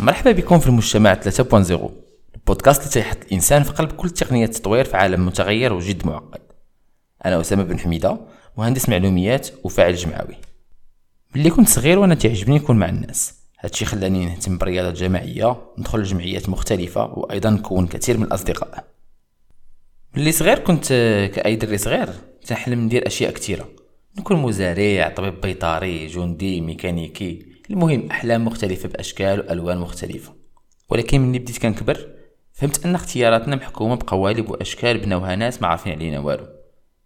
مرحبا بكم في المجتمع 3.0 البودكاست اللي تيحط الإنسان في قلب كل تقنيات التطوير في عالم متغير وجد معقد. أنا أسامة بن حميدة مهندس معلوميات وفاعل جمعوي. ملي كنت صغير وأنا تعجبني نكون مع الناس. هادشي خلاني نهتم بالرياضه الجماعيه ندخل لجمعيات مختلفة وأيضا نكون كثير من الأصدقاء. ملي صغير كنت كأي دري صغير تنحلم ندير أشياء كثيرة. نكون مزارع طبيب بيطري جندي ميكانيكي. المهم أحلام مختلفة بأشكال وألوان مختلفة. ولكن ملي بديت كنكبر فهمت أن اختياراتنا محكومة بقوالب وأشكال بناوها ناس ما عارفين علينا والو.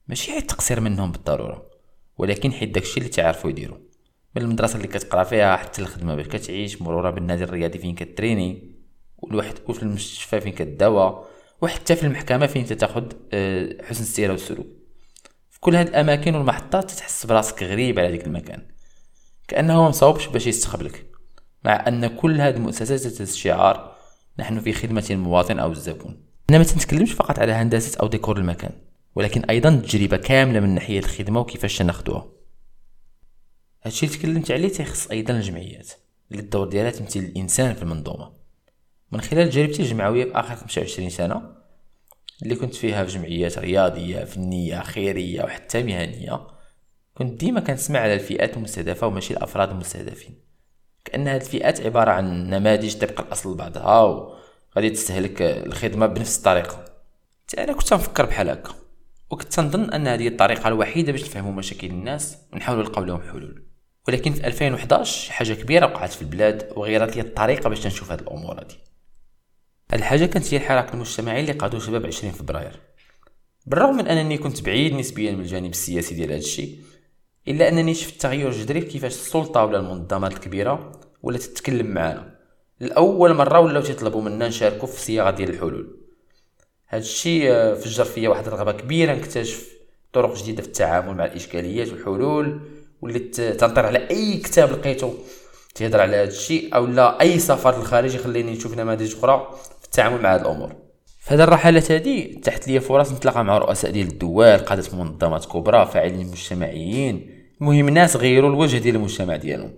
ماشي حيت تقصير منهم بالضرورة ولكن حيت داكشي اللي تعرفوا يديروا. من المدرسة اللي كتقرأ فيها حتى الخدمة باش كتعيش مرورا بالنادي الرياضي فين كتريني والواحد وفي المستشفى فين كداوى وحتى في المحكمة فين تاخد آه، حسن السيرة والسلوك. في كل هاد الأماكن والمحطات تحس براسك غريب على ديك المكان. كأنه مصوبش باش يستقبلك مع أن كل هاد المؤسسات الشعار نحن في خدمة المواطن أو الزبون. أنا ما تنتكلمش فقط على هندسة أو ديكور المكان ولكن أيضا تجربة كاملة من ناحية الخدمة وكيفاش ناخدوها. هادشي اللي تكلمت عليه تيخص أيضا الجمعيات اللي الدور ديالها تمثل الإنسان في المنظومة. من خلال تجربتي الجمعوية في آخر 25 سنة اللي كنت فيها في جمعيات رياضية فنية خيرية وحتى مهنية كنت ديما كنسمع على الفئات المستهدفة وماشي الأفراد المستهدفين. كأن هاد الفئات عبارة عن نماذج تبقى الأصل بعضها وغادي تستهلك الخدمة بنفس الطريقة. أنا كنت نفكر بحال هكا. وكنت نظن أن هذه الطريقة الوحيدة باش نفهموا مشاكل الناس ونحاولوا نلقاو لهم حلول. ولكن في 2011 حاجة كبيرة وقعت في البلاد وغيرت لي الطريقة باش نشوف هاد الأمور هادي. هاد الحاجة كانت هي الحراك المجتمعي اللي قادو شباب 20 فبراير. بالرغم من أنني كنت بعيد نسبيا من الجانب السياسي ديال هادشي إلا أنني شفت تغير جذري في كيفاش السلطة ولا المنظمات الكبيره ولا تتكلم معنا لأول مرة ولاو تيطلبوا منا نشاركوا في صياغة ديال الحلول. هذا الشيء آه، فجر فيا واحد الرغبة كبيرة نكتشف طرق جديدة في التعامل مع الإشكاليات والحلول وليت تنطر على أي كتاب لقيته تهضر على هذا الشيء أو لا أي سفر للخارج يخليني نشوف نماذج أخرى في التعامل مع هذه الأمور. في هذه الرحلات هذه تاحت لي فرص نتلاقى مع رؤساء ديال الدول قادة منظمات كبرى فاعلين مجتمعيين المهم ناس غيروا الوجه ديال المجتمع ديالهم.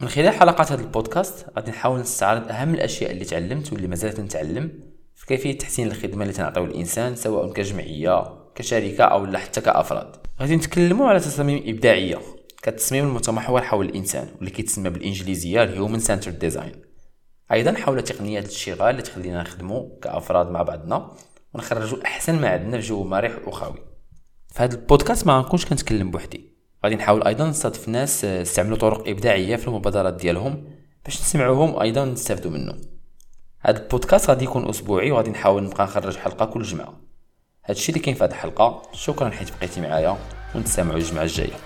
من خلال حلقات هذا البودكاست غادي نحاول نستعرض أهم الأشياء اللي تعلمت واللي مازالت نتعلم في كيفية تحسين الخدمة اللي تنعطيو الإنسان سواء كجمعية كشركة أو حتى كأفراد. غادي نتكلموا على تصاميم إبداعية كالتصميم المتمحور حول الإنسان واللي كيتسمى بالإنجليزية ال human-centered design أيضا حول تقنيات الاشتغال اللي تخلينا نخدموا كأفراد مع بعضنا ونخرجوا أحسن ما عندنا في جو مريح وخاوي في هذا البودكاست ما غنكونش كنتكلم بوحدي. غادي نحاول أيضا نستضيف ناس استعملوا طرق إبداعية في المبادرات ديالهم باش نسمعوهم وأيضا نستافدوا منهم هذا البودكاست غادي يكون أسبوعي وغادي نحاول نبقى نخرج حلقة كل جمعة. هادشي اللي كاين في هذه الحلقة. شكرا حيت بقيتي معايا ونتسامعوا الجمعة الجاية.